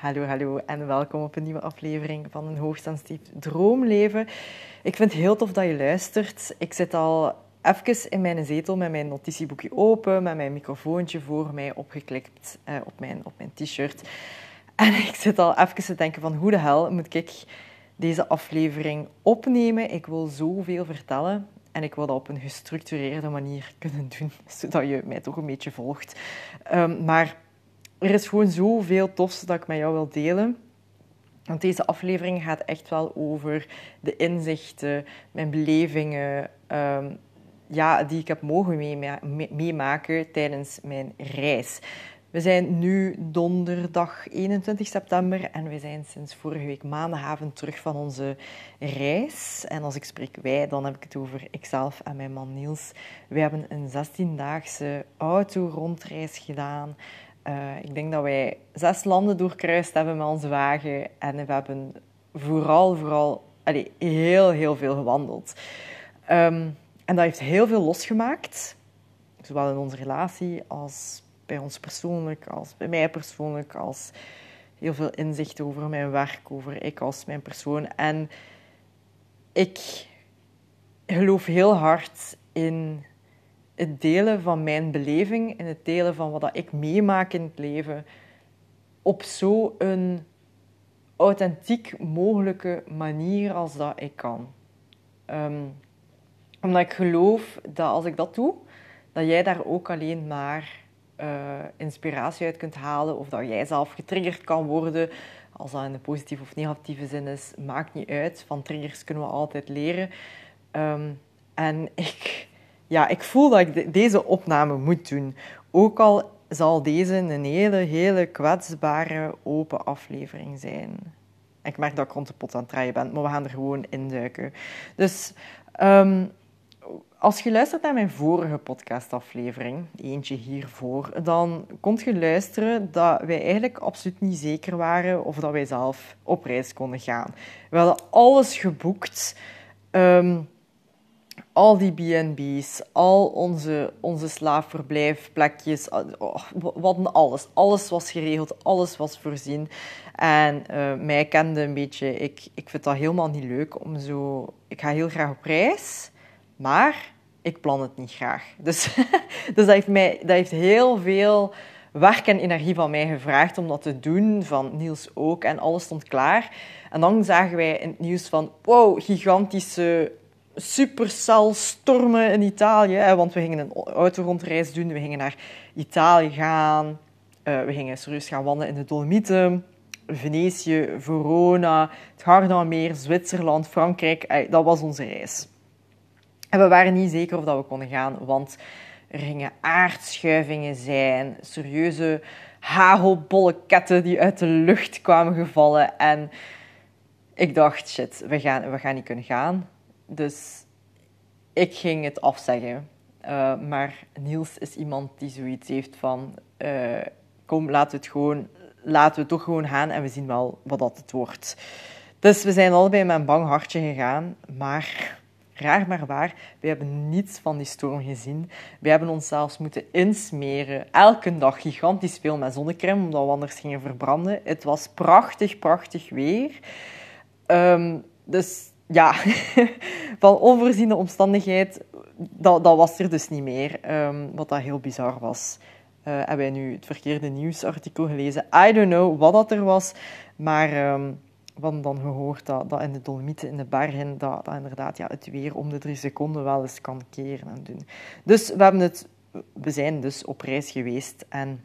Hallo, hallo en welkom op een nieuwe aflevering van een hoogsensitief droomleven. Ik vind het heel tof dat je luistert. Ik zit al even in mijn zetel met mijn notitieboekje open, met mijn microfoontje voor mij opgeklikt eh, op mijn, op mijn t-shirt. En ik zit al even te denken van hoe de hel moet ik deze aflevering opnemen. Ik wil zoveel vertellen en ik wil dat op een gestructureerde manier kunnen doen, zodat je mij toch een beetje volgt. Um, maar er is gewoon zoveel tofs dat ik met jou wil delen. Want deze aflevering gaat echt wel over de inzichten, mijn belevingen, um, ja, die ik heb mogen meemaken tijdens mijn reis. We zijn nu donderdag 21 september en we zijn sinds vorige week maandagavond terug van onze reis. En als ik spreek wij, dan heb ik het over ikzelf en mijn man Niels. We hebben een 16-daagse auto-rondreis gedaan. Uh, ik denk dat wij zes landen doorkruist hebben met onze wagen. En we hebben vooral, vooral allez, heel, heel veel gewandeld. Um, en dat heeft heel veel losgemaakt. Zowel in onze relatie als bij ons persoonlijk, als bij mij persoonlijk, als heel veel inzicht over mijn werk, over ik als mijn persoon. En ik geloof heel hard in het delen van mijn beleving, in het delen van wat ik meemaak in het leven, op zo'n authentiek mogelijke manier als dat ik kan. Um, omdat ik geloof dat als ik dat doe, dat jij daar ook alleen maar uh, inspiratie uit kunt halen of dat jij zelf getriggerd kan worden. Als dat in de positieve of negatieve zin is, maakt niet uit. Van triggers kunnen we altijd leren. Um, en ik, ja, ik voel dat ik deze opname moet doen. Ook al zal deze een hele, hele kwetsbare, open aflevering zijn. Ik merk dat ik rond de pot aan het draaien ben, maar we gaan er gewoon induiken. Dus um, als je luistert naar mijn vorige podcastaflevering, eentje hiervoor, dan kon je luisteren dat wij eigenlijk absoluut niet zeker waren of dat wij zelf op reis konden gaan. We hadden alles geboekt. Um, al die B&B's, al onze, onze slaafverblijfplekjes, oh, wat alles. Alles was geregeld, alles was voorzien. En uh, mij kende een beetje, ik, ik vind dat helemaal niet leuk om zo... Ik ga heel graag op reis, maar ik plan het niet graag. Dus, dus dat, heeft mij, dat heeft heel veel werk en energie van mij gevraagd om dat te doen, van Niels ook, en alles stond klaar. En dan zagen wij in het nieuws van, wow, gigantische supercel-stormen in Italië. Want we gingen een autorondreis doen, we gingen naar Italië gaan, uh, we gingen serieus gaan wandelen in de Dolomieten. Venetië, Verona, het Gardameer, Zwitserland, Frankrijk. Dat was onze reis. En we waren niet zeker of dat we konden gaan, want er gingen aardschuivingen zijn, serieuze hagelbolleketten die uit de lucht kwamen gevallen. En ik dacht, shit, we gaan, we gaan niet kunnen gaan. Dus ik ging het afzeggen. Uh, maar Niels is iemand die zoiets heeft van... Uh, kom, laten we het gewoon... Laten we toch gewoon gaan en we zien wel wat dat het wordt. Dus we zijn allebei met een bang hartje gegaan. Maar raar maar waar, we hebben niets van die storm gezien. We hebben ons zelfs moeten insmeren. Elke dag gigantisch veel met zonnecrème, omdat we anders gingen verbranden. Het was prachtig, prachtig weer. Um, dus ja, van onvoorziene omstandigheid, dat, dat, was er dus niet meer. Um, wat dat heel bizar was. Uh, hebben wij nu het verkeerde nieuwsartikel gelezen? I don't know wat dat er was, maar... Um, we hadden dan gehoord dat, dat in de Dolomieten, in de bergen, dat, dat inderdaad ja, het weer om de drie seconden wel eens kan keren en doen. Dus we, hebben het, we zijn dus op reis geweest en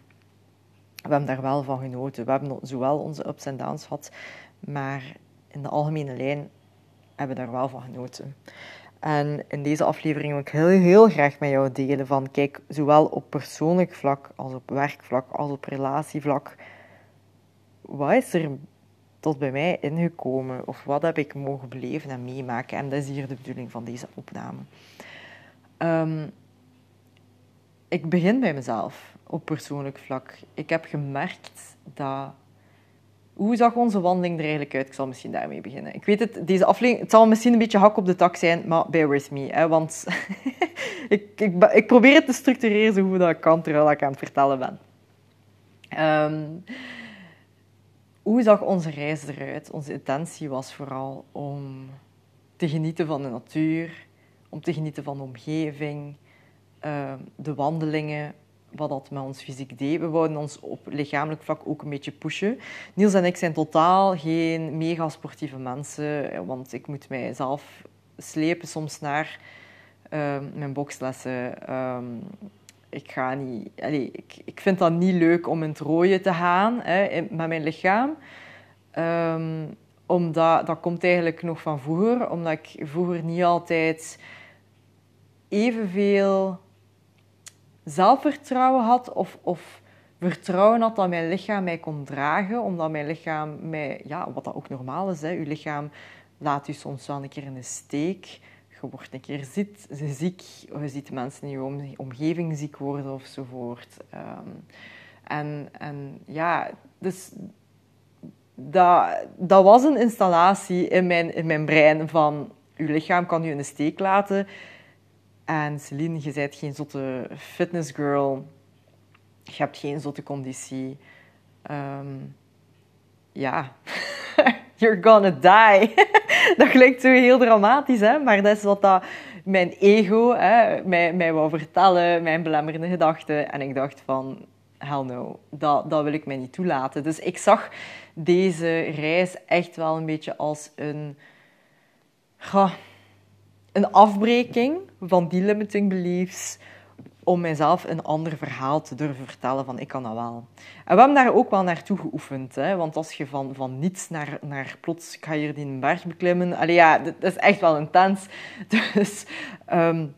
we hebben daar wel van genoten. We hebben zowel onze ups en downs gehad, maar in de algemene lijn hebben daar wel van genoten. En in deze aflevering wil ik heel, heel graag met jou delen van, kijk, zowel op persoonlijk vlak als op werkvlak als op relatievlak, wat is er tot bij mij ingekomen? Of wat heb ik mogen beleven en meemaken? En dat is hier de bedoeling van deze opname. Um, ik begin bij mezelf op persoonlijk vlak. Ik heb gemerkt dat. Hoe zag onze wandeling er eigenlijk uit? Ik zal misschien daarmee beginnen. Ik weet het, deze aflevering, het zal misschien een beetje hak op de tak zijn, maar bear with me. Hè, want ik, ik, ik, probeer het te structureren zo goed dat ik kan terwijl ik aan het vertellen ben. Um, hoe zag onze reis eruit? Onze intentie was vooral om te genieten van de natuur, om te genieten van de omgeving, ehm, de wandelingen, wat dat met ons fysiek deed. We wouden ons op lichamelijk vlak ook een beetje pushen. Niels en ik zijn totaal geen mega sportieve mensen, want ik moet mijzelf slepen soms naar uh, mijn bokslessen. Um, ik ga niet... Allez, ik, ik vind dat niet leuk om in het rooien te gaan hè, met mijn lichaam. Um, omdat, dat komt eigenlijk nog van vroeger. Omdat ik vroeger niet altijd evenveel zelfvertrouwen had of, of vertrouwen had dat mijn lichaam mij kon dragen. Omdat mijn lichaam mij, ja, wat dat ook normaal is, hè, je lichaam laat je soms wel een keer in de steek. Je wordt een keer ziek, je ziet mensen in je omgeving ziek worden ofzovoort. Um, en, en ja, dus dat, dat was een installatie in mijn, in mijn brein van je lichaam kan je in de steek laten. En Celine, je geen zotte fitnessgirl. Je hebt geen zotte conditie. Um, ja, you're gonna die. dat klinkt zo heel dramatisch, hè? maar dat is wat dat mijn ego hè, mij, mij wou vertellen, mijn belemmerende gedachten. En ik dacht van, hell no, dat, dat wil ik mij niet toelaten. Dus ik zag deze reis echt wel een beetje als een, een afbreking van die limiting beliefs om mijzelf een ander verhaal te durven vertellen van ik kan dat wel. En we hebben daar ook wel naartoe geoefend. Hè? Want als je van, van niets naar, naar plots, ik ga hier die berg beklimmen. Allee, ja, dat, is echt wel intens. Dus um,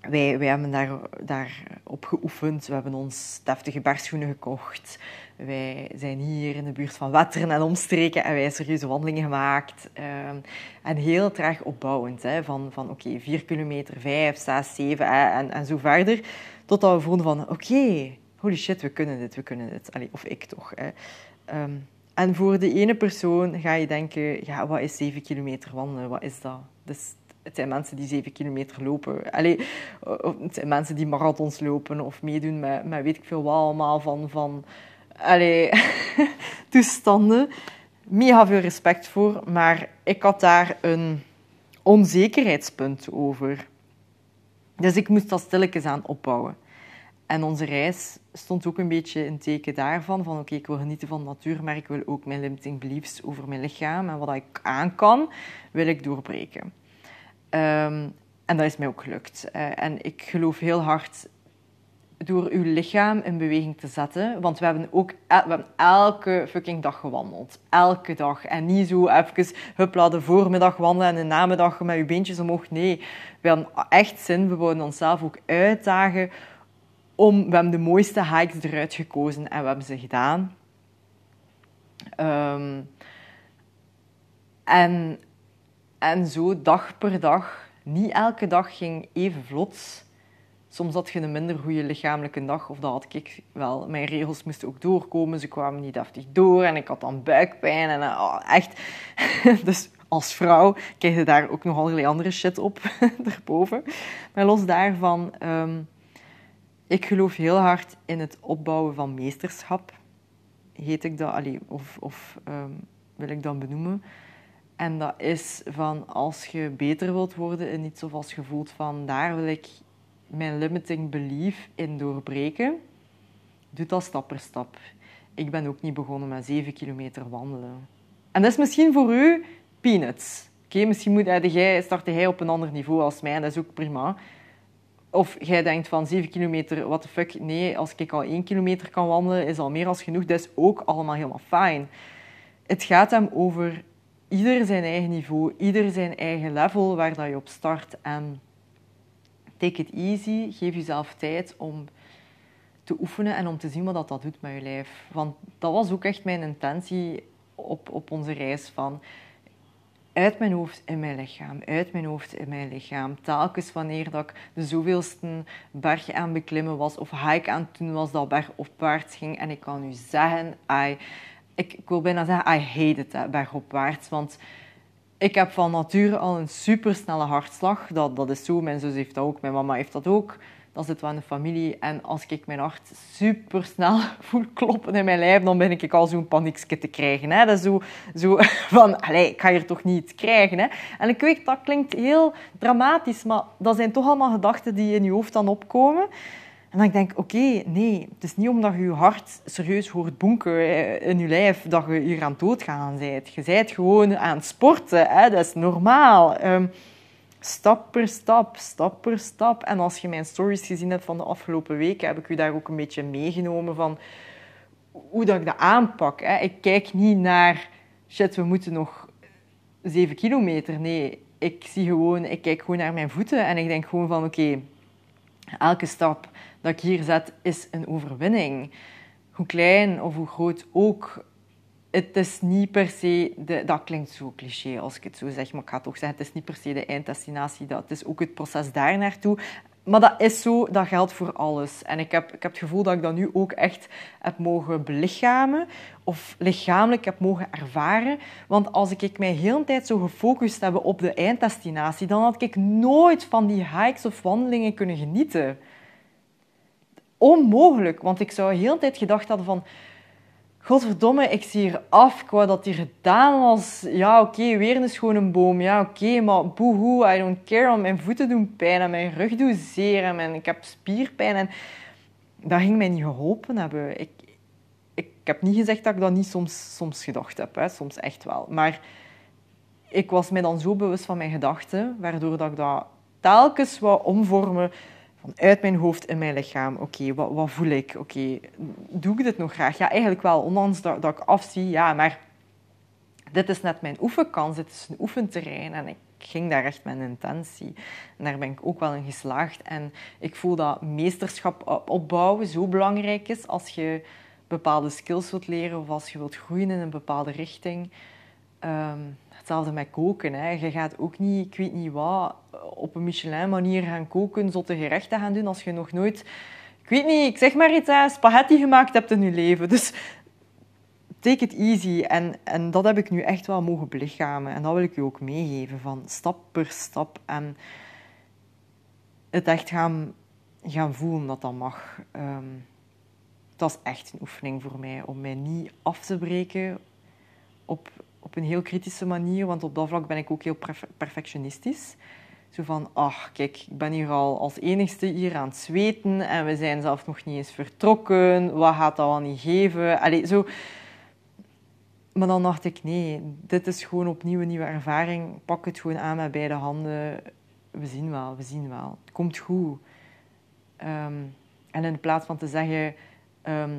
wij, wij hebben daar, daarop geoefend. We hebben ons deftige bergschoenen gekocht. Wij zijn hier in de buurt van Wetteren en omstreken en wij serieuze wandelingen gemaakt. Ehm, en heel traag opbouwend. Hè, van van oké, okay, 4 kilometer, 5, 6, 7 en, en zo verder. Totdat we voelden van oké, holy shit, we kunnen dit, we kunnen dit. Allee, of ik toch. Hè. Um, en voor de ene persoon ga je denken, ja, wat is 7 kilometer wandelen? Wat is dat? Dus het zijn mensen die 7 kilometer lopen. Allee, het zijn mensen die marathons lopen of meedoen met, met weet ik veel wat allemaal van, van allee, toestanden. Mega veel respect voor, maar ik had daar een onzekerheidspunt over. Dus ik moest dat stilletjes aan opbouwen. En onze reis stond ook een beetje in teken daarvan. Van oké, ik wil genieten van de natuur, maar ik wil ook mijn limiting beliefs over mijn lichaam en wat ik aan kan, wil ik doorbreken. Um, en dat is mij ook gelukt. Uh, en ik geloof heel hard door uw lichaam in beweging te zetten. Want we hebben ook we hebben elke fucking dag gewandeld. Elke dag. En niet zo even, hupla, de voormiddag wandelen en de namiddag met uw beentjes omhoog. Nee, we hadden echt zin. We wilden onszelf ook uitdagen. Om, we hebben de mooiste hikes eruit gekozen en we hebben ze gedaan. Um, en, en zo dag per dag. Niet elke dag ging even vlot soms had je een minder goede lichamelijke dag, of dat had ik wel. Mijn regels moesten ook doorkomen, ze kwamen niet deftig door en ik had dan buikpijn en oh, echt. dus als vrouw krijg je daar ook nog allerlei andere shit op erboven. Maar los daarvan, um, ik geloof heel hard in het opbouwen van meesterschap. Heet ik dat, of, of um, wil ik dat benoemen? En dat is van als je beter wilt worden in iets of als je voelt van daar wil ik mijn limiting belief in doorbreken, doe dat stap per stap. Ik ben ook niet begonnen met 7 kilometer wandelen. En dat is misschien voor u peanuts. Oké, misschien moet, jij, startte hij op een ander niveau als mij, en dat is ook prima. Of jij denkt van 7 kilometer, what the fuck, nee, als ik al 1 kilometer kan wandelen, is al meer als genoeg. Dat is ook allemaal helemaal fijn. Het gaat hem over ieder zijn eigen niveau, ieder zijn eigen level waar dat je op start. En take it easy. Geef jezelf tijd om te oefenen en om te zien wat dat, dat doet met je lijf. Want dat was ook echt mijn intentie op, op onze reis van uit mijn hoofd in mijn lichaam, uit mijn hoofd in mijn lichaam. Telkens wanneer dat ik de zoveelste berg aan beklimmen was of hike aan het doen was, dat bergopwaarts ging. En ik kan nu zeggen, I, ik, ik wil bijna zeggen, I hate it, bergopwaarts. Want ik heb van nature al een supersnelle hartslag. Dat, dat is zo. Mijn zus heeft dat ook. Mijn mama heeft dat ook. dat zit wel in de familie. En als ik mijn hart super snel voel kloppen in mijn lijf, dan ben ik al zo'n paniekje te krijgen. Hè? Dat is zo, zo van, allee, ik ga hier toch niet krijgen. Hè? En ik weet, dat klinkt heel dramatisch, maar dat zijn toch allemaal gedachten die in je hoofd dan opkomen. En dan denk ik, oké, nee, het is niet omdat je je hart serieus hoort bonken in je lijf dat je hier aan doodgaan bent. Je bent gewoon aan het sporten, hè? dat is normaal. Um, stap per stap, stap per stap. En als je mijn stories gezien hebt van de afgelopen weken, heb ik u daar ook een beetje meegenomen van hoe dat ik dat aanpak. Hè? Ik kijk niet naar, shit, we moeten nog zeven kilometer. Nee, ik zie gewoon, ik kijk gewoon naar mijn voeten en ik denk gewoon van, oké, elke stap dat ik hier zet is een overwinning. Hoe klein of hoe groot ook het is niet per se, de, dat klinkt zo cliché als ik het zo zeg, maar ik ga toch zeggen, het is niet per se de einddestinatie, dat, het is ook het proces daar naartoe. Maar dat is zo, dat geldt voor alles. En ik heb, ik heb het gevoel dat ik dat nu ook echt heb mogen belichamen, of lichamelijk heb mogen ervaren. Want als ik mij heel de tijd zo gefocust heb op de einddestinatie, dan had ik nooit van die hikes of wandelingen kunnen genieten. Onmogelijk, want ik zou heel de tijd gedacht hebben van Godverdomme, ik zie hier af. Ik wou dat hier gedaan was. Ja, oké, weer een schone boom. Ja, oké, maar boehoe, I don't care. Mijn voeten doen pijn en mijn rug doet zeer en ik heb spierpijn. En dat ging mij niet geholpen hebben. Ik, ik, heb niet gezegd dat ik dat niet soms, soms gedacht heb. Hè. Soms echt wel. Maar ik was mij dan zo bewust van mijn gedachten, waardoor dat ik dat telkens wou omvormen vanuit mijn hoofd in mijn lichaam. Oké, wat, wat, voel ik? Oké, doe ik dit nog graag? Ja, eigenlijk wel, ondanks dat, dat ik afzie. Ja, maar dit is net mijn oefenkans, dit is een oefenterrein en ik ging daar echt met een intentie. En daar ben ik ook wel in geslaagd. En ik voel dat meesterschap opbouwen zo belangrijk is als je bepaalde skills wilt leren of als je wilt groeien in een bepaalde richting. Ehm, hetzelfde met koken. Hè. Je gaat ook niet, ik weet niet wat, op een Michelin-manier gaan koken, zotte gerechten gaan doen als je nog nooit, ik weet niet, ik zeg maar iets, hè, spaghetti gemaakt hebt in je leven. Dus take it easy. En, en dat heb ik nu echt wel mogen belichamen. En dat wil ik je ook meegeven, van stap per stap. En het echt gaan, gaan voelen dat dat mag. Um, dat is echt een oefening voor mij, om mij niet af te breken op op een heel kritische manier, want op dat vlak ben ik ook heel perfectionistisch. Zo van, ach, kijk, ik ben hier al als enigste hier aan het zweten en we zijn zelf nog niet eens vertrokken. Wat gaat dat wel niet geven? Allee, zo. Maar dan dacht ik, nee, dit is gewoon opnieuw een nieuwe ervaring. Pak het gewoon aan met beide handen. We zien wel, we zien wel. Het komt goed. Ehm, en in plaats van te zeggen... Ehm,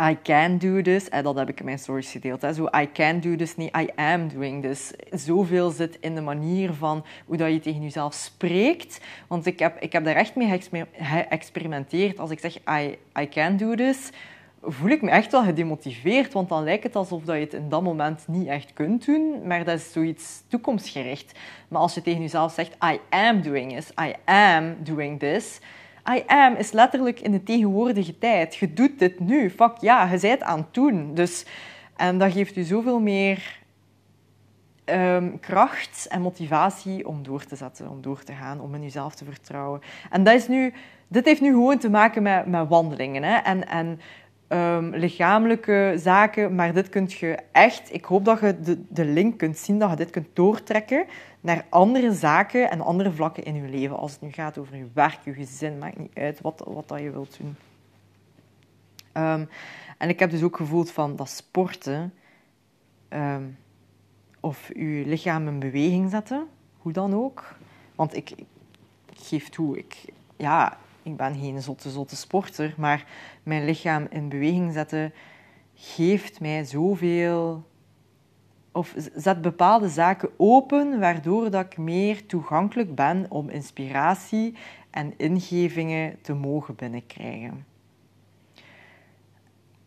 I can do this. En dat heb ik in mijn stories gedeeld. Hè. Zo, I can do this, niet I am doing this. Zoveel zit in de manier van hoe dat je tegen jezelf spreekt. Want ik heb, ik heb daar echt mee geëxperimenteerd. Als ik zeg I, I can do this, voel ik me echt wel gedemotiveerd. Want dan lijkt het alsof dat je het in dat moment niet echt kunt doen. Maar dat is zoiets toekomstgericht. Maar als je tegen jezelf zegt I am doing this, I am doing this I am is letterlijk in de tegenwoordige tijd. Je doet dit nu. Fuck ja, je bent aan het doen. Dus, en dat geeft u zoveel meer ehm, kracht en motivatie om door te zetten, om door te gaan, om in jezelf te vertrouwen. En dat is nu, dit heeft nu gewoon te maken met, met wandelingen hè? en, en um, lichamelijke zaken, maar dit kun je echt, ik hoop dat je de, de link kunt zien, dat je dit kunt doortrekken naar andere zaken en andere vlakken in je leven. Als het nu gaat over je werk, je gezin, maakt niet uit wat, wat dat je wilt doen. Ehm, en ik heb dus ook gevoeld van dat sporten ehm, of je lichaam in beweging zetten, hoe dan ook. Want ik, geef toe, ik, ja, ik ben geen zotte, zotte sporter, maar mijn lichaam in beweging zetten geeft mij zoveel of zet bepaalde zaken open, waardoor dat ik meer toegankelijk ben om inspiratie en ingevingen te mogen binnenkrijgen.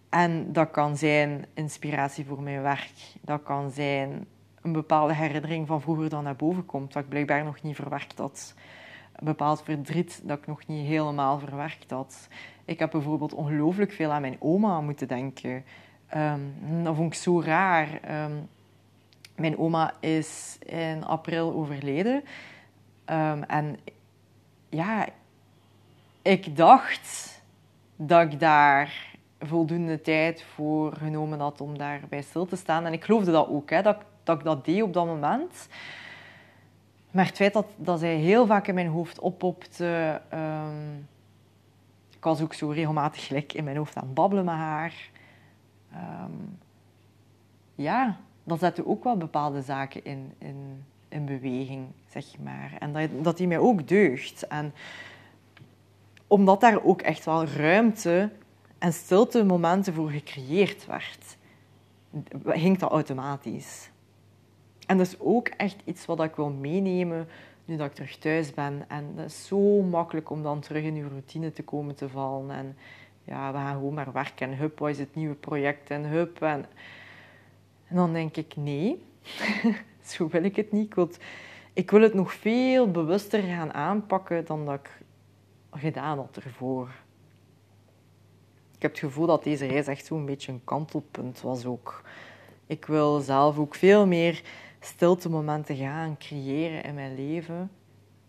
En dat kan zijn inspiratie voor mijn werk. Dat kan zijn een bepaalde herinnering van vroeger dat naar boven komt, dat ik blijkbaar nog niet verwerkt had. Een bepaald verdriet dat ik nog niet helemaal verwerkt had. Ik heb bijvoorbeeld ongelooflijk veel aan mijn oma moeten denken. Um, dat vond ik zo raar. Ehm, mijn oma is in april overleden. Um, en ja, ik dacht dat ik daar voldoende tijd voor genomen had om daarbij stil te staan. En ik geloofde dat ook, hè, dat, dat ik dat deed op dat moment. Maar het feit dat, dat zij heel vaak in mijn hoofd oppopte... Um, ik was ook zo regelmatig gelijk in mijn hoofd aan het babbelen met haar. Um, ja, dat zette ook wel bepaalde zaken in, in, in beweging, zeg maar. En dat, dat die mij ook deugt. En omdat daar ook echt wel ruimte en stilte momenten voor gecreëerd werd, ging dat automatisch. En dat is ook echt iets wat ik wil meenemen nu dat ik terug thuis ben. En dat is zo makkelijk om dan terug in je routine te komen te vallen. En ja, we gaan gewoon maar werken. En hup, wat is het nieuwe project? En hup. En, en dan denk ik, nee, zo wil ik het niet. Ik wil, ik wil het nog veel bewuster gaan aanpakken dan dat ik gedaan had ervoor. Ik heb het gevoel dat deze reis echt zo'n beetje een kantelpunt was ook. Ik wil zelf ook veel meer stilte momenten gaan creëren in mijn leven,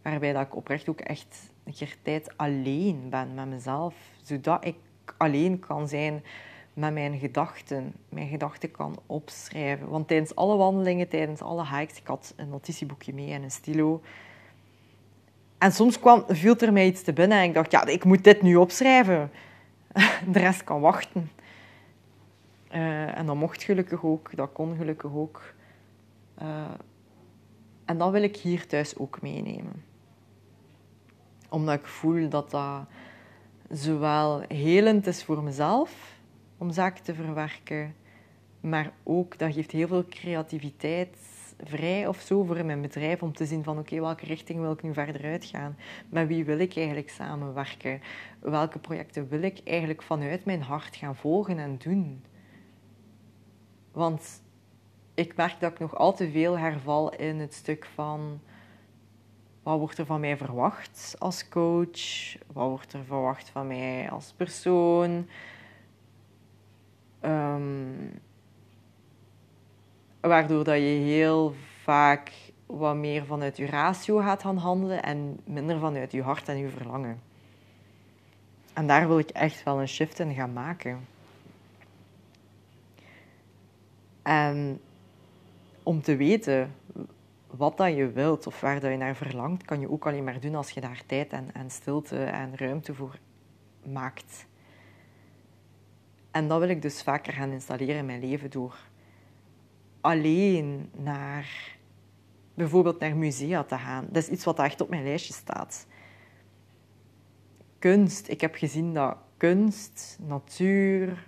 waarbij dat ik oprecht ook echt een keer tijd alleen ben met mezelf, zodat ik alleen kan zijn met mijn gedachten, mijn gedachten kan opschrijven. Want tijdens alle wandelingen, tijdens alle hikes, ik had een notitieboekje mee en een stilo. En soms kwam, viel er mij iets te binnen en ik dacht, ja, ik moet dit nu opschrijven. De rest kan wachten. Uh, en dat mocht gelukkig ook, dat kon gelukkig ook. Uh, en dat wil ik hier thuis ook meenemen. Omdat ik voel dat dat zowel helend is voor mezelf om zaken te verwerken, maar ook dat geeft heel veel creativiteit vrij of zo voor mijn bedrijf om te zien van oké, welke richting wil ik nu verder uitgaan? Met wie wil ik eigenlijk samenwerken? Welke projecten wil ik eigenlijk vanuit mijn hart gaan volgen en doen? Want ik merk dat ik nog al te veel herval in het stuk van wat wordt er van mij verwacht als coach? Wat wordt er verwacht van mij als persoon? Um, waardoor dat je heel vaak wat meer vanuit je ratio gaat gaan handelen en minder vanuit je hart en je verlangen. En daar wil ik echt wel een shift in gaan maken. En om te weten wat dat je wilt of waar dat je naar verlangt, kan je ook alleen maar doen als je daar tijd en, en stilte en ruimte voor maakt. En dat wil ik dus vaker gaan installeren in mijn leven door alleen naar bijvoorbeeld naar musea te gaan. Dat is iets wat echt op mijn lijstje staat. Kunst. Ik heb gezien dat kunst, natuur,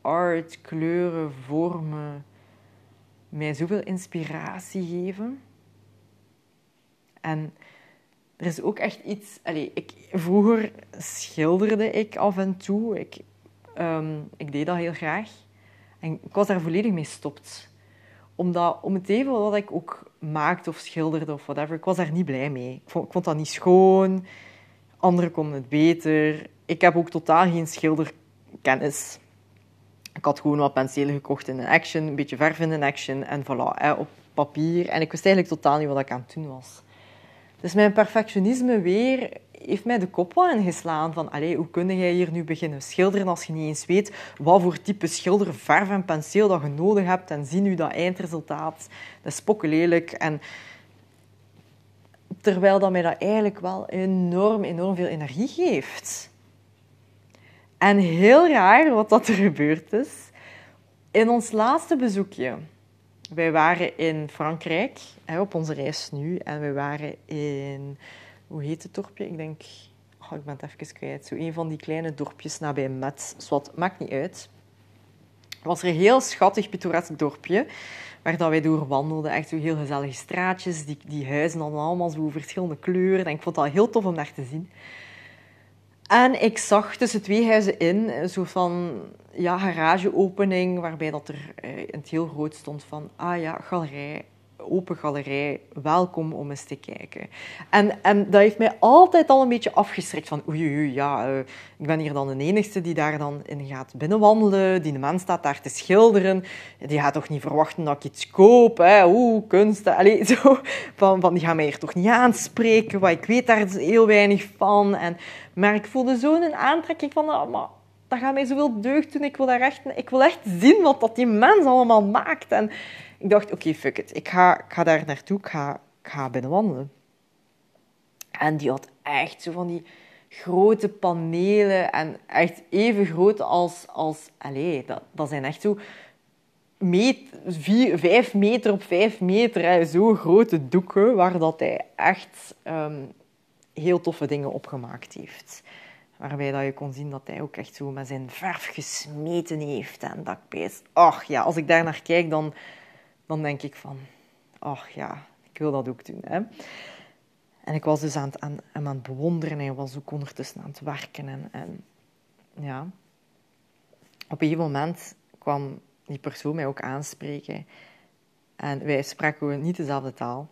art, kleuren, vormen mij zoveel inspiratie geven. En er is ook echt iets... Allez, ik, vroeger schilderde ik af en toe. Ik, um, ik deed dat heel graag. En ik was daar volledig mee gestopt. Omdat, om het even wat ik ook maakte of schilderde of whatever, ik was daar niet blij mee. Ik vond, dat niet schoon. Anderen konden het beter. Ik heb ook totaal geen schilderkennis. Ik had gewoon wat penselen gekocht in een action, een beetje verf in een action en voilà, op papier. En ik wist eigenlijk totaal niet wat ik aan het doen was. Dus mijn perfectionisme weer heeft mij de kop wel ingeslaan van allee, hoe kun jij hier nu beginnen schilderen als je niet eens weet wat voor type schilder, verf en penseel dat je nodig hebt en zie nu dat eindresultaat. Dat is lelijk. En terwijl dat mij dat eigenlijk wel enorm, enorm veel energie geeft. En heel raar wat dat er gebeurd is. In ons laatste bezoekje, wij waren in Frankrijk, hè, op onze reis nu, en we waren in, hoe heet het dorpje? Ik denk, oh, ik ben het even kwijt, zo een van die kleine dorpjes nabij Metz. Zwat, maakt niet uit. Was er een heel schattig, pittoresk dorpje, waar dat wij door wandelden. Echt zo heel gezellige straatjes, die, die huizen hadden allemaal zo verschillende kleuren. En ik vond dat heel tof om daar te zien. En ik zag tussen twee huizen in een soort van ja, garageopening, waarbij dat er eh, in het heel groot stond van, ah ja, galerij open galerij. Welkom om eens te kijken. En, en dat heeft mij altijd al een beetje afgeschrikt van oei, oei, ja, uh, ik ben hier dan de enigste die daar dan in gaat binnenwandelen. Die man staat daar te schilderen. Die gaat toch niet verwachten dat ik iets koop, hè? Oeh, kunst. Allee, zo. Van, van, die gaan mij hier toch niet aanspreken, want ik weet daar heel weinig van. En, maar ik voelde zo'n aantrekking van, oh, maar dat gaat mij zoveel deugd doen. Ik wil, daar echt, ik wil echt zien wat dat die mens allemaal maakt. En ik dacht, oké, fuck it. Ik ga, ga daar naartoe. Ik ga, ik ga binnenwandelen. En die had echt zo van die grote panelen. En echt even groot als... als allez, dat, dat zijn echt zo... Meet, vier, vijf meter op vijf meter. Hè, zo grote doeken waar dat hij echt um, heel toffe dingen opgemaakt heeft. Waarbij dat je kon zien dat hij ook echt zo met zijn verf gesmeten heeft. En dat ik ach ja, als ik daar naar kijk, dan, dan denk ik van, ach ja, ik wil dat ook doen. Hè. En ik was dus aan het, aan, aan het bewonderen. Hij was ook ondertussen aan het werken. En, en ja, op een moment kwam die persoon mij ook aanspreken. En wij spraken niet dezelfde taal.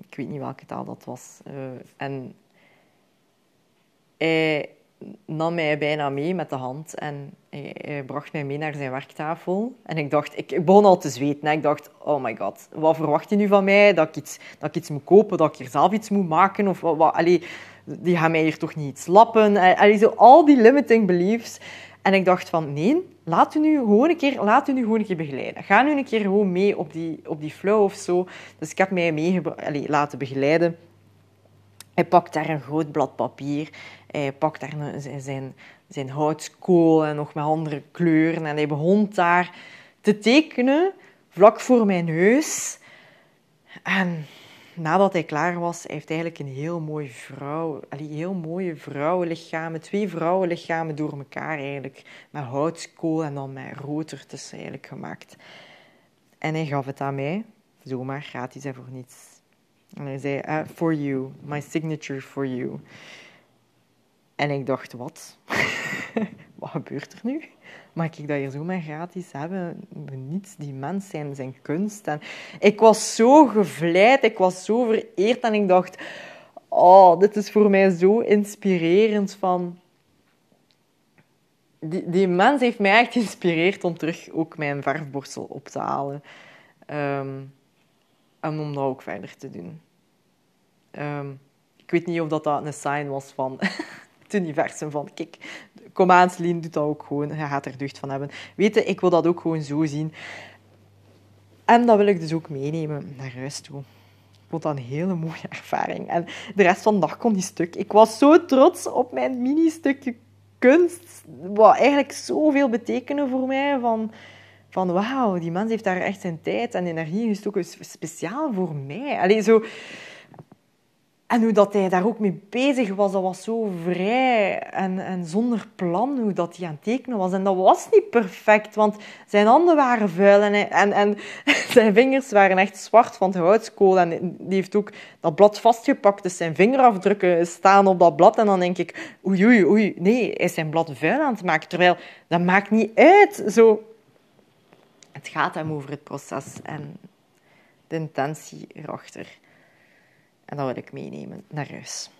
Ik weet niet welke taal dat was. Uh, en hij nam mij bijna mee met de hand en hij, bracht mij mee naar zijn werktafel. En ik dacht, ik, ik begon al te zweten. Hè. Ik dacht, oh my god, wat verwacht je nu van mij? Dat ik iets, dat ik iets moet kopen, dat ik hier zelf iets moet maken? Of wat, wat allee, die gaan mij hier toch niet iets lappen? Allee, zo al die limiting beliefs. En ik dacht van, nee, laat u nu gewoon een keer, laat u nu gewoon een keer begeleiden. Ga nu een keer gewoon mee op die, op die flow of zo. Dus ik heb mij mee laten begeleiden. Hij pakt daar een groot blad papier. Hij pakt daar een, zijn, zijn houtskool en nog met andere kleuren. En hij begon daar te tekenen, vlak voor mijn neus. En nadat hij klaar was, hij heeft eigenlijk een heel mooie vrouw, heel mooie vrouwenlichamen, twee vrouwenlichamen door elkaar eigenlijk, met houtskool en dan met rood ertussen eigenlijk gemaakt. En hij gaf het aan mij, zomaar gratis en voor niets. En hij zei, uh, for you, my signature for you. En ik dacht, wat? wat gebeurt er nu? Mag ik dat hier zomaar gratis hebben? Niets, die mens zijn, zijn kunst. En ik was zo gevleid, ik was zo vereerd en ik dacht, oh, dit is voor mij zo inspirerend van... Die, die mens heeft mij echt geïnspireerd om terug ook mijn verfborstel op te halen. Um, en om dat ook verder te doen. Um, ik weet niet of dat, dat een sign was van het universum. Van, kijk, kom aan, doet dat ook gewoon. Je gaat er deugd van hebben. Weet je, ik wil dat ook gewoon zo zien. En dat wil ik dus ook meenemen naar huis toe. Ik vond dat een hele mooie ervaring. En de rest van de dag kon die stuk. Ik was zo trots op mijn mini-stukje kunst. Wat eigenlijk zoveel betekende voor mij. Van, van wauw, die mens heeft daar echt zijn tijd en energie gestoken, speciaal voor mij. Allee, zo... En hoe dat hij daar ook mee bezig was, dat was zo vrij en, en zonder plan hoe dat hij aan tekenen was. En dat was niet perfect, want zijn handen waren vuil en, en, zijn vingers waren echt zwart van het houtskool. En die heeft ook dat blad vastgepakt, dus zijn vingerafdrukken staan op dat blad. En dan denk ik, oei, oei, oei, nee, hij is zijn blad vuil aan het maken. Terwijl, dat maakt niet uit. Zo, het gaat hem over het proces en de intentie erachter. En dat wil ik meenemen naar huis.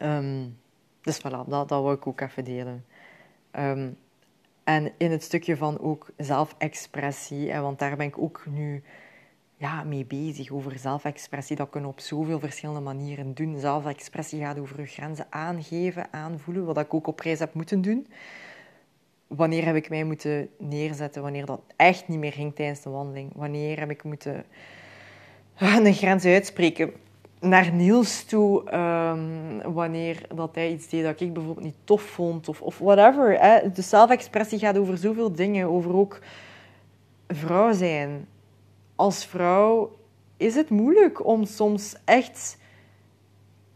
Um, dus voilà, dat, dat wil ik ook even delen. Um, en in het stukje van ook zelfexpressie, want daar ben ik ook nu ja, mee bezig, over zelfexpressie. Dat kunnen we op zoveel verschillende manieren doen. Zelfexpressie gaat over je grenzen aangeven, aanvoelen, wat ik ook op reis heb moeten doen wanneer heb ik mij moeten neerzetten, wanneer dat echt niet meer ging tijdens de wandeling. Wanneer heb ik moeten een grens uitspreken naar Niels toe, um, wanneer dat hij iets deed dat ik bijvoorbeeld niet tof vond, of, of whatever. Hè. De zelfexpressie gaat over zoveel dingen, over ook vrouw zijn. Als vrouw is het moeilijk om soms echt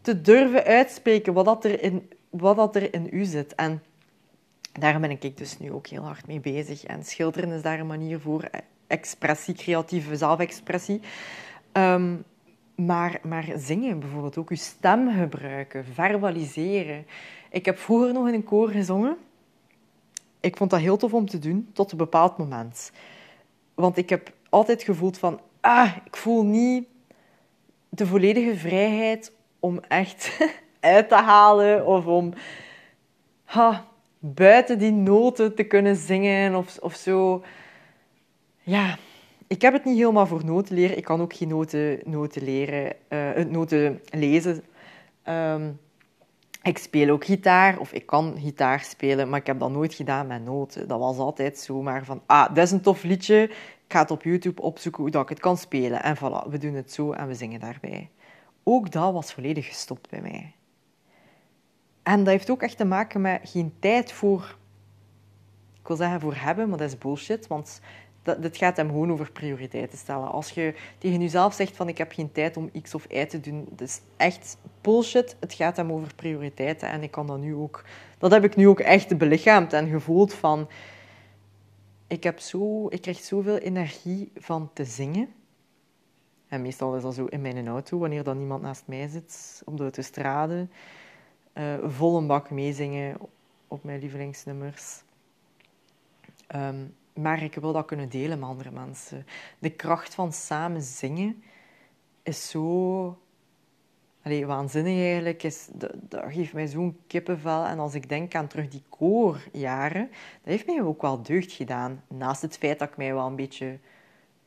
te durven uitspreken wat, dat er, in, wat dat er in u zit. En daar ben ik dus nu ook heel hard mee bezig. En schilderen is daar een manier voor. Expressie, creatieve zelfexpressie. Ehm, maar, maar zingen bijvoorbeeld, ook je stem gebruiken, verbaliseren. Ik heb vroeger nog in een koor gezongen. Ik vond dat heel tof om te doen, tot een bepaald moment. Want ik heb altijd gevoeld van... ah, ik voel niet de volledige vrijheid om echt uit te halen of om ha, buiten die noten te kunnen zingen of, of zo. Ja, ik heb het niet helemaal voor noten leren. Ik kan ook geen noten, noten leren, uh, noten lezen. Ehm, ik speel ook gitaar, of ik kan gitaar spelen, maar ik heb dat nooit gedaan met noten. Dat was altijd zomaar van, ah, dat is een tof liedje, ik ga het op YouTube opzoeken hoe dat ik het kan spelen. En voilà, we doen het zo en we zingen daarbij. Ook dat was volledig gestopt bij mij. En dat heeft ook echt te maken met geen tijd voor, ik wil zeggen voor hebben, maar dat is bullshit, want dat, dit gaat hem gewoon over prioriteiten stellen. Als je tegen jezelf zegt van ik heb geen tijd om X of Y te doen, dat is echt bullshit. Het gaat hem over prioriteiten en ik kan dat nu ook... Dat heb ik nu ook echt belichaamd en gevoeld van... Ik, heb zo, ik krijg zoveel energie van te zingen. En meestal is dat zo in mijn auto, wanneer dan niemand naast mij zit, op de autostrade. Uh, vol een bak meezingen op mijn lievelingsnummers. Um, maar ik wil dat kunnen delen met andere mensen. De kracht van samen zingen is zo waanzinnig eigenlijk. Dat geeft mij zo'n kippenvel. En als ik denk aan terug die koorjaren, dat heeft mij ook wel deugd gedaan. Naast het feit dat ik mij wel een beetje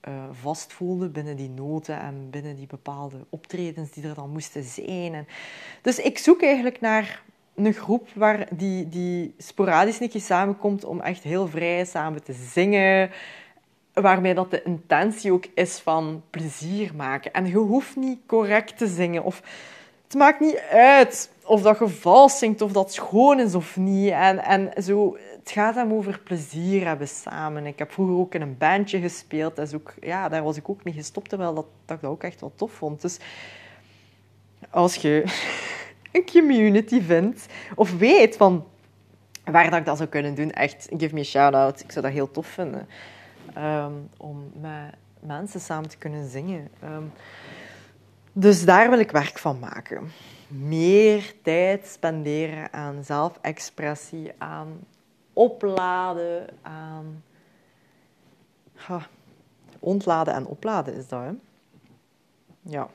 uh, vast voelde binnen die noten en binnen die bepaalde optredens die er dan moesten zijn. En, dus ik zoek eigenlijk naar een groep waar die, die sporadisch een samenkomt om echt heel vrij samen te zingen. Waarmee dat de intentie ook is van plezier maken. En je hoeft niet correct te zingen. Of het maakt niet uit of dat je vals zingt, of dat schoon is of niet. En, en zo, het gaat hem over plezier hebben samen. Ik heb vroeger ook in een bandje gespeeld. Is ook, ja, daar was ik ook mee gestopt, terwijl dat ik dat ook echt wel tof vond. Dus als je een community vindt of weet van waar dat ik dat zou kunnen doen, echt, give me a shout-out. Ik zou dat heel tof vinden. Ehm, om met mensen samen te kunnen zingen. Ehm, dus daar wil ik werk van maken. Meer tijd spenderen aan zelfexpressie, aan opladen, aan... ontladen en opladen is dat, hè? Ja.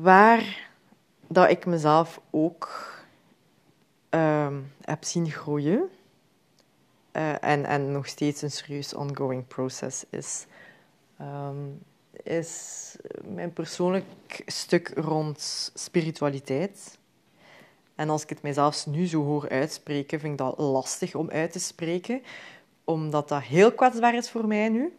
Waar dat ik mezelf ook ehm, heb zien groeien uh, en, en nog steeds een serieus ongoing process is, um, is mijn persoonlijk stuk rond spiritualiteit. En als ik het mijzelf nu zo hoor uitspreken, vind ik dat lastig om uit te spreken, omdat dat heel kwetsbaar is voor mij nu.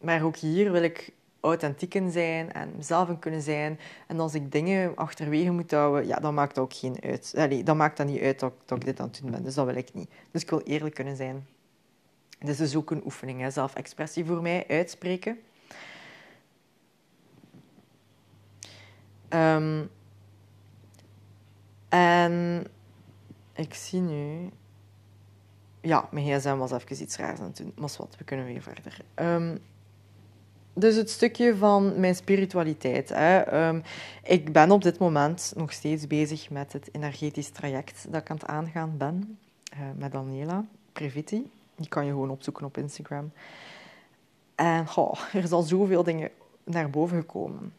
Maar ook hier wil ik authentiek in zijn en mezelf kunnen zijn. En als ik dingen achterwege moet houden, ja, dan maakt dat ook geen uit. Allee, dan maakt dat niet uit dat, dat, ik dit aan het doen ben. Dus dat wil ik niet. Dus ik wil eerlijk kunnen zijn. Dit is dus ook een oefening, hè. zelfexpressie voor mij, uitspreken. Um, en ik zie nu... Ja, mijn gsm was even iets raars aan het doen. Maar wat, we kunnen weer verder. Um, dus het stukje van mijn spiritualiteit. Hè. Ehm, ik ben op dit moment nog steeds bezig met het energetisch traject dat ik aan het aangaan ben. Uh, met Daniela Previti. Die kan je gewoon opzoeken op Instagram. En er is al zoveel dingen naar boven gekomen.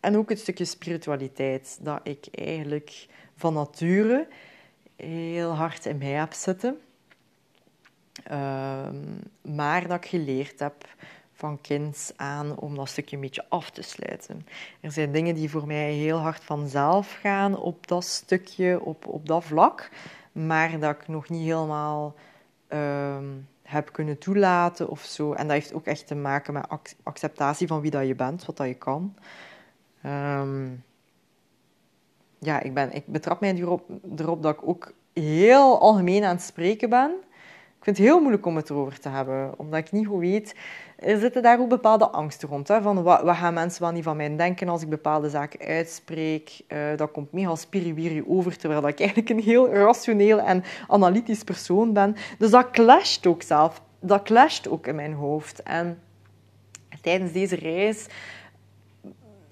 En ook het stukje spiritualiteit dat ik eigenlijk van nature heel hard in mij heb zitten. Ehm, maar dat ik geleerd heb van kind aan om dat stukje een beetje af te sluiten. Er zijn dingen die voor mij heel hard vanzelf gaan op dat stukje, op, op dat vlak, maar dat ik nog niet helemaal ehm, heb kunnen toelaten of zo. En dat heeft ook echt te maken met acceptatie van wie dat je bent, wat dat je kan. Ehm, ja, ik, ben, ik betrap mij erop, erop dat ik ook heel algemeen aan het spreken ben. Ik vind het heel moeilijk om het erover te hebben, omdat ik niet goed weet er zitten daar ook bepaalde angsten rond. Hè, van wat, gaan mensen wel niet van mij denken als ik bepaalde zaken uitspreek? Uh, dat komt mega spiriwiri over, terwijl ik eigenlijk een heel rationeel en analytisch persoon ben. Dus dat clasht ook zelf. Dat clasht ook in mijn hoofd. En tijdens deze reis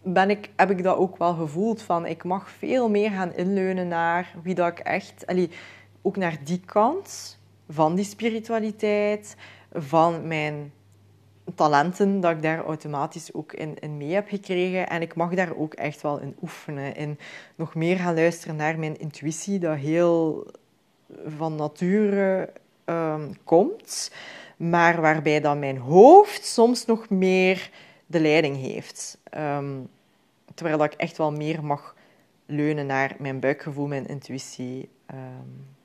ben ik, heb ik dat ook wel gevoeld. Van, ik mag veel meer gaan inleunen naar wie dat ik echt... Allee, ook naar die kant van die spiritualiteit, van mijn talenten dat ik daar automatisch ook in, in mee heb gekregen. En ik mag daar ook echt wel in oefenen. En nog meer gaan luisteren naar mijn intuïtie, dat heel van nature um, komt. Maar waarbij dan mijn hoofd soms nog meer de leiding heeft. Um, terwijl ik echt wel meer mag leunen naar mijn buikgevoel, mijn intuïtie. Um,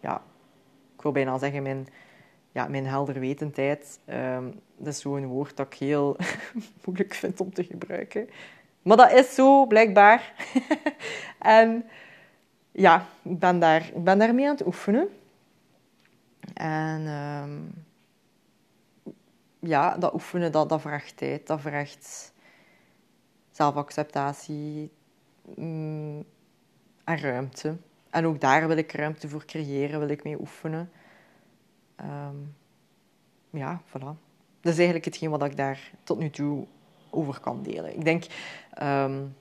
ja, ik wil bijna zeggen mijn, ja, mijn helderwetendheid. Um, dat is zo'n woord dat ik heel moeilijk vind om te gebruiken. Maar dat is zo, blijkbaar. en ja, ik ben, daar, ik ben daarmee aan het oefenen. En um, ja, dat oefenen, dat, dat vraagt tijd. Dat vraagt zelfacceptatie mm, en ruimte. En ook daar wil ik ruimte voor creëren, wil ik mee oefenen. Um, ja, voilà. Dat is eigenlijk hetgeen wat ik daar tot nu toe over kan delen. Ik denk, um,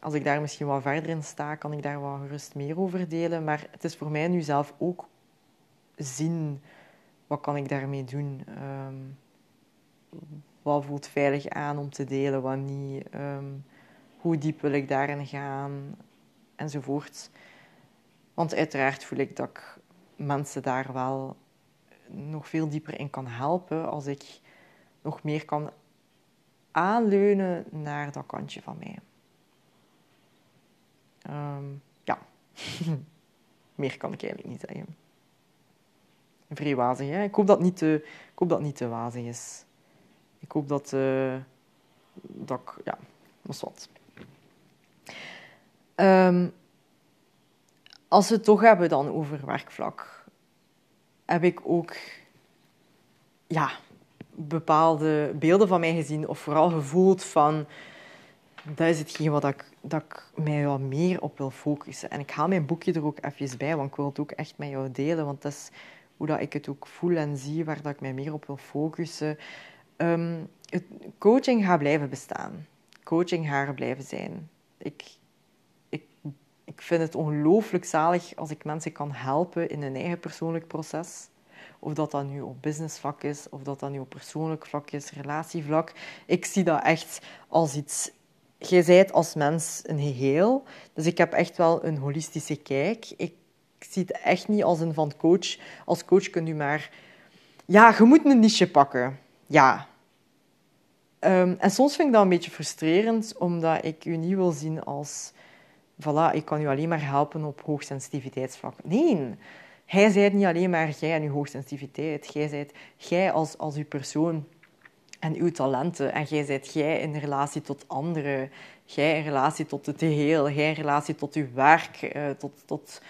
als ik daar misschien wat verder in sta, kan ik daar wat gerust meer over delen. Maar het is voor mij nu zelf ook zien, wat kan ik daarmee doen? Um, wat voelt veilig aan om te delen, wat niet? Hoe diep wil ik daarin gaan? Enzovoort. Want uiteraard voel ik dat ik mensen daar wel nog veel dieper in kan helpen als ik nog meer kan aanleunen naar dat kantje van mij. Um, ja, meer kan ik eigenlijk niet zeggen. Vrij wazig, hè? Ik hoop dat niet te, ik hoop dat niet te wazig is. Ik hoop dat, uh, dat ik, ja, is wat. Um, als we het toch hebben dan over werkvlak, heb ik ook ja, bepaalde beelden van mij gezien, of vooral gevoeld van dat is hetgeen wat ik, dat ik mij wat meer op wil focussen. En ik haal mijn boekje er ook even bij, want ik wil het ook echt met jou delen, want dat is hoe dat ik het ook voel en zie, waar dat ik mij meer op wil focussen. Um, het, coaching gaat blijven bestaan. Coaching gaat blijven zijn. Ik, ik vind het ongelooflijk zalig als ik mensen kan helpen in hun eigen persoonlijk proces. Of dat dat nu op businessvlak is, of dat dat nu op persoonlijk vlak is, relatievlak. Ik zie dat echt als iets... Jij zijt als mens een geheel. Dus ik heb echt wel een holistische kijk. Ik zie het echt niet als een van coach. Als coach kunt u maar... Ja, je moet een niche pakken. Ja, Um, en soms vind ik dat een beetje frustrerend, omdat ik u niet wil zien als... Voilà, ik kan u alleen maar helpen op hoogsensitiviteitsvlak. Nee, hij zijt niet alleen maar jij en uw hoogsensitiviteit. Jij zijt jij als, als uw persoon en uw talenten. En jij zijt jij in relatie tot anderen. Jij in relatie tot het geheel. Jij in relatie tot uw werk. Uh, tot, tot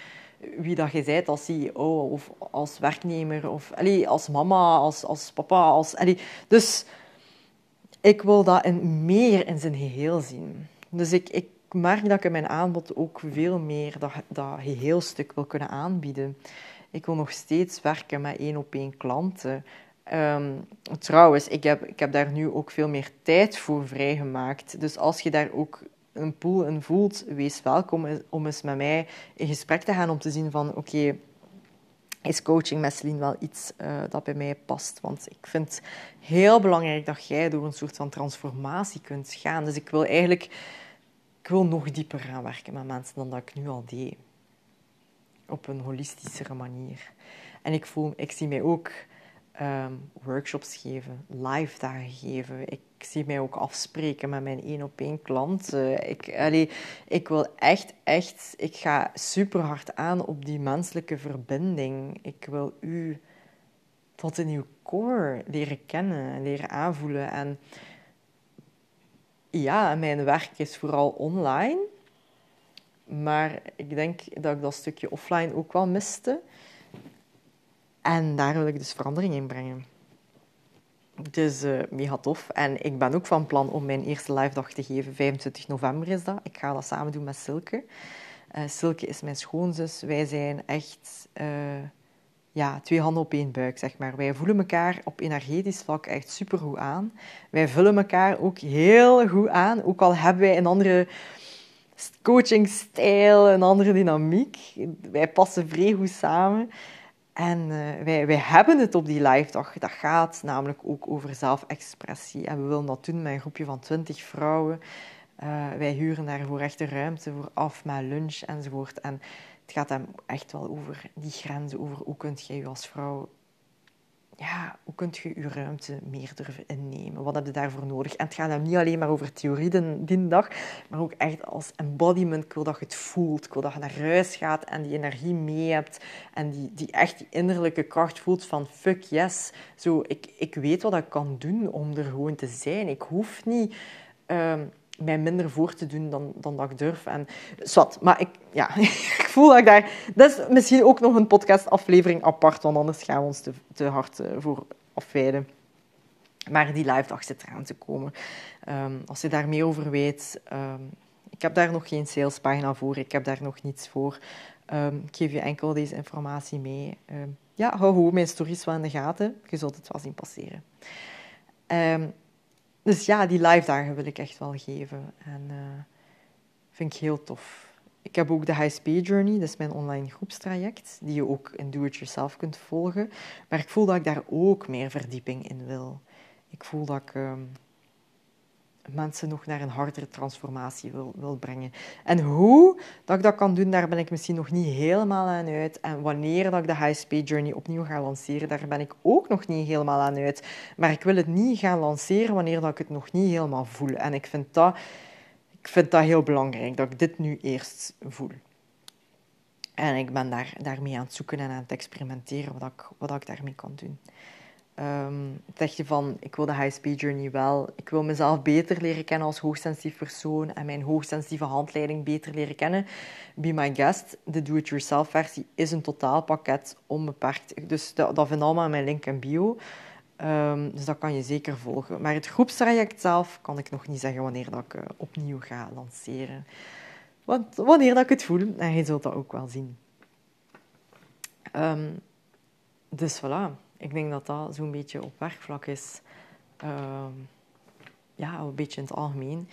wie dat je bent als CEO of als werknemer. Of allee, als mama, als, als papa. Als, allee. Dus ik wil dat in, meer in zijn geheel zien. Dus ik merk dat ik mijn aanbod ook veel meer dat, dat geheelstuk wil kunnen aanbieden. Ik wil nog steeds werken met één op één klanten. Um, trouwens, ik heb, ik heb daar nu ook veel meer tijd voor vrijgemaakt. Dus als je daar ook een pool in voelt, wees welkom om eens met mij in gesprek te gaan om te zien van oké, is coaching met Celine wel iets uh, dat bij mij past. Want ik vind het heel belangrijk dat jij door een soort van transformatie kunt gaan. Dus ik wil eigenlijk ik wil nog dieper gaan werken met mensen dan dat ik nu al deed. Op een holistischere manier. En ik, voel, ik zie mij ook um, workshops geven, live dagen geven. Ik zie mij ook afspreken met mijn één op één klanten. Ik, allee, ik wil echt, echt, ik ga super hard aan op die menselijke verbinding. Ik wil u tot in uw core leren kennen, leren aanvoelen. En ja, mijn werk is vooral online. Maar ik denk dat ik dat stukje offline ook wel miste. En daar wil ik dus verandering in brengen. Dus uh, mega tof. En ik ben ook van plan om mijn eerste live dag te geven. 25 november is dat. Ik ga dat samen doen met Silke. Uh, Silke is mijn schoonzus. Wij zijn echt uh, ja, twee handen op één buik, zeg maar. Wij voelen elkaar op energetisch vlak echt supergoed aan. Wij vullen elkaar ook heel goed aan. Ook al hebben wij een andere coachingstijl, een andere dynamiek. Wij passen vrij goed samen. En uh, wij, wij hebben het op die live dag. Dat gaat namelijk ook over zelfexpressie. En we willen dat doen met een groepje van 20 vrouwen. Uh, wij huren daarvoor echt de ruimte voor af met lunch enzovoort. En het gaat hem echt wel over die grenzen, over hoe kunt jij je als vrouw ja, hoe kun je je ruimte meer durven innemen? Wat heb je daarvoor nodig? En het gaat hem niet alleen maar over theorie die, dag, maar ook echt als embodiment. Ik wil dat je het voelt. Ik wil dat je naar huis gaat en die energie mee hebt. En die, die echt die innerlijke kracht voelt van fuck yes. Zo, ik, ik weet wat ik kan doen om er gewoon te zijn. Ik hoef niet... Um, mij minder voor te doen dan, dan dat ik durf. En, zwart, maar ik, ja, ik voel dat ik daar... Dat is misschien ook nog een podcastaflevering apart, want anders gaan we ons te, te hard eh, voor afwijden. Maar die live dag zit eraan te komen. Um, als je daar meer over weet... Um, ik heb daar nog geen salespagina voor. Ik heb daar nog niets voor. Um, ik geef je enkel deze informatie mee. ja, hou mijn stories wel in de gaten. Je zult het wel zien passeren. Dus ja, die live dagen wil ik echt wel geven. En uh, vind ik heel tof. Ik heb ook de High Speed Journey, dat is mijn online groepstraject, die je ook in Do It Yourself kunt volgen. Maar ik voel dat ik daar ook meer verdieping in wil. Ik voel dat ik um, mensen nog naar een hardere transformatie wil, wil brengen. En hoe dat ik dat kan doen, daar ben ik misschien nog niet helemaal aan uit. En wanneer dat ik de High Speed Journey opnieuw ga lanceren, daar ben ik ook nog niet helemaal aan uit. Maar ik wil het niet gaan lanceren wanneer dat ik het nog niet helemaal voel. En ik vind dat, ik vind dat heel belangrijk, dat ik dit nu eerst voel. En ik ben daar, daarmee aan het zoeken en aan het experimenteren wat ik, wat ik daarmee kan doen. Um, zeg je van, ik wil de high speed journey wel. Ik wil mezelf beter leren kennen als hoogsensitief persoon en mijn hoogsensitieve handleiding beter leren kennen. Be My Guest, de do-it-yourself versie, is een totaalpakket, onbeperkt. Dus dat, dat vind allemaal in mijn link en bio. Um, dus dat kan je zeker volgen. Maar het groepstraject zelf kan ik nog niet zeggen wanneer dat ik uh, opnieuw ga lanceren. Want wanneer dat ik het voel, en je zult dat ook wel zien. Um, dus voilà. Ik denk dat dat zo'n beetje op werkvlak is. Uh, ja, een beetje in het algemeen.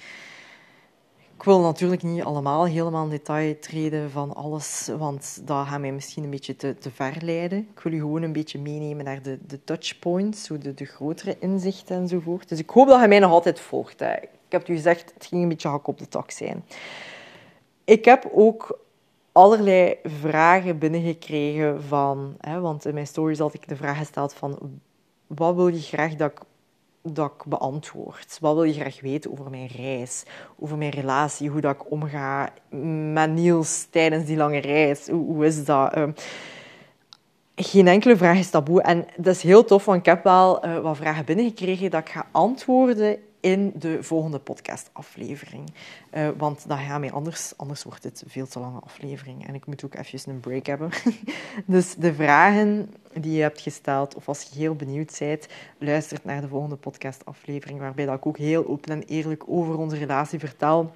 Ik wil natuurlijk niet allemaal helemaal in detail treden van alles, want dat gaat mij misschien een beetje te, te ver leiden. Ik wil u gewoon een beetje meenemen naar de, de touchpoints, de, de grotere inzichten enzovoort. Dus ik hoop dat je mij nog altijd volgt. Ik heb u gezegd, het ging een beetje hak op de tak zijn. Ik heb ook allerlei vragen binnengekregen van... Hè, want in mijn stories had ik de vraag gesteld van... Wat wil je graag dat ik, dat ik beantwoord? Wat wil je graag weten over mijn reis? Over mijn relatie? Hoe dat ik omga met Niels tijdens die lange reis? Hoe, is dat? Uh, geen enkele vraag is taboe. En dat is heel tof, want ik heb wel uh, wat vragen binnengekregen dat ik ga antwoorden in de volgende podcastaflevering. Uh, want dat gaat mij anders, anders wordt het veel te lange aflevering. En ik moet ook even een break hebben. dus de vragen die je hebt gesteld, of als je heel benieuwd bent, luister naar de volgende podcastaflevering, waarbij dat ik ook heel open en eerlijk over onze relatie vertel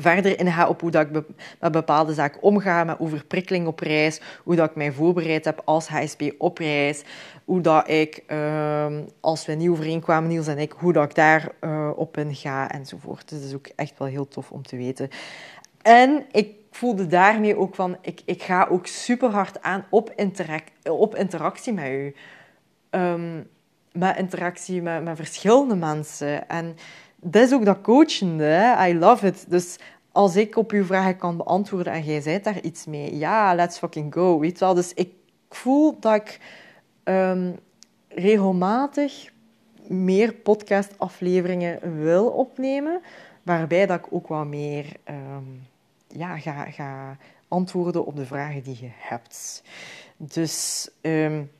verder inga op hoe dat ik met bepaalde zaken omga, met overprikkeling op reis, hoe dat ik mij voorbereid heb als HSP op reis, hoe dat ik, uh, als we nieuw overeenkwamen, Niels en ik, hoe dat ik daar uh, op in ga enzovoort. Dus dat is ook echt wel heel tof om te weten. En ik voelde daarmee ook van, ik, ik ga ook super hard aan op, interac op interactie met u. Um, met interactie met, met verschillende mensen. En dat is ook dat coachende. I love it. Dus als ik op uw vragen kan beantwoorden en jij zijt daar iets mee, ja, let's fucking go. Weet wel? Dus ik voel dat ik um, regelmatig meer podcastafleveringen wil opnemen, waarbij dat ik ook wat meer um, ja, ga, ga antwoorden op de vragen die je hebt. Dus um,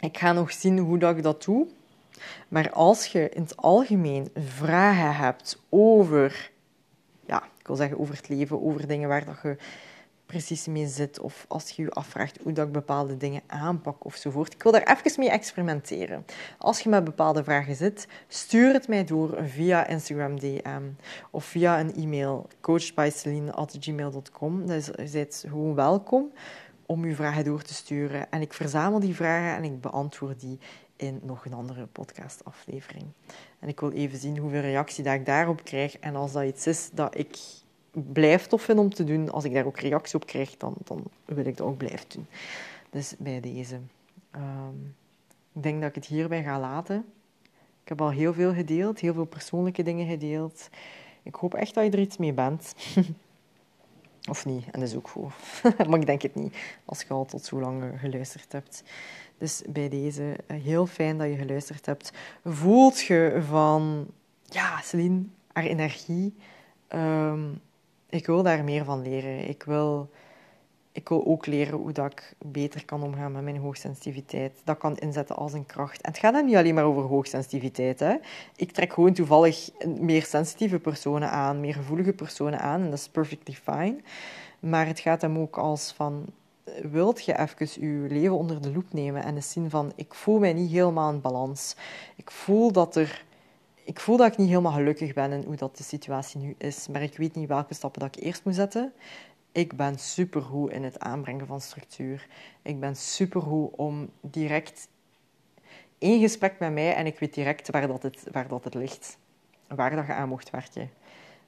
ik ga nog zien hoe dat ik dat doe. Maar als je in het algemeen vragen hebt over, ja, ik wil zeggen over het leven, over dingen waar dat je precies mee zit, of als je je afvraagt hoe dat ik bepaalde dingen aanpak ofzovoort. Ik wil daar even mee experimenteren. Als je met bepaalde vragen zit, stuur het mij door via Instagram DM of via een e-mail coachedbyceline.gmail.com. Dus je bent gewoon welkom om je vragen door te sturen. En ik verzamel die vragen en ik beantwoord die in nog een andere podcastaflevering. En ik wil even zien hoeveel reactie dat ik daarop krijg. En als dat iets is dat ik blijf tof vind om te doen, als ik daar ook reactie op krijg, dan, dan wil ik dat ook blijven doen. Dus bij deze. Ehm, ik denk dat ik het hierbij ga laten. Ik heb al heel veel gedeeld, heel veel persoonlijke dingen gedeeld. Ik hoop echt dat je er iets mee bent. of niet, en dat is ook goed. maar ik denk het niet, als je al tot zo lang geluisterd hebt. Dus bij deze, eh, heel fijn dat je geluisterd hebt. Voelt je van, ja, Celine, haar energie. Ehm, ik wil daar meer van leren. Ik wil ik wil ook leren hoe dat ik beter kan omgaan met mijn hoogsensitiviteit. Dat kan inzetten als een kracht. En het gaat dan niet alleen maar over hoogsensitiviteit. Hè. Ik trek gewoon toevallig meer sensitieve personen aan, meer gevoelige personen aan. En dat is perfectly fine. Maar het gaat hem ook als van... Wilt je even je leven onder de loep nemen en eens zien van... Ik voel mij niet helemaal in balans. Ik voel dat er... Ik voel dat ik niet helemaal gelukkig ben in hoe dat de situatie nu is, maar ik weet niet welke stappen dat ik eerst moet zetten. Ik ben supergoed in het aanbrengen van structuur. Ik ben supergoed om direct één gesprek met mij en ik weet direct waar dat het, waar dat het ligt. Waar dat je aan mocht werken.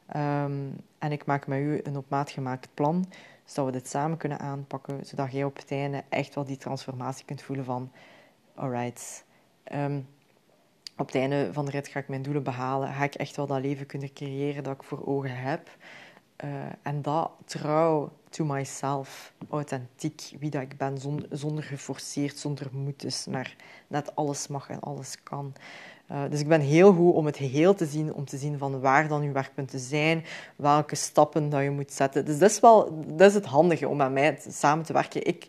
Ehm, en ik maak met u een op maat gemaakt plan, zodat we dit samen kunnen aanpakken, zodat jij op het einde echt wel die transformatie kunt voelen van alright, um, op het einde van de rit ga ik mijn doelen behalen, ga ik echt wel dat leven kunnen creëren dat ik voor ogen heb. Uh, en dat trouw to myself, authentiek, wie dat ik ben, zonder, geforceerd, zonder moetes, maar net alles mag en alles kan. Uh, dus ik ben heel goed om het geheel te zien, om te zien van waar dan je werkpunten zijn, welke stappen dat je moet zetten. Dus dat is wel dat is het handige om met mij samen te werken. Ik,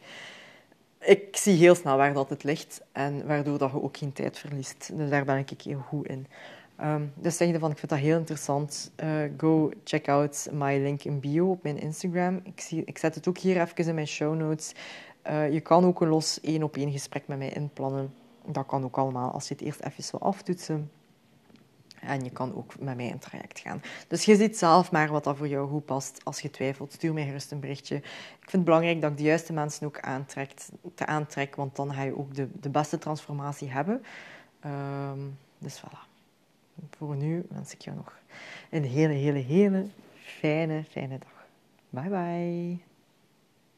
ik zie heel snel waar dat het ligt en waardoor dat je ook geen tijd verliest. Dus daar ben ik heel goed in. Um, dus zeg je van, ik vind dat heel interessant. Uh, go check out my link in bio op mijn Instagram. Ik, zie, ik zet het ook hier even in mijn show notes. Uh, je kan ook een los één op één gesprek met mij inplannen. Dat kan ook allemaal als je het eerst even wil aftoetsen. En je kan ook met mij in traject gaan. Dus je ziet zelf maar wat dat voor jou goed past. Als je twijfelt, stuur mij gerust een berichtje. Ik vind het belangrijk dat ik de juiste mensen ook aantrekt, te aantrek, want dan ga je ook de, de beste transformatie hebben. Um, dus voilà voor nu wens ik jou nog een hele, hele, hele fijne, fijne dag. Bye bye.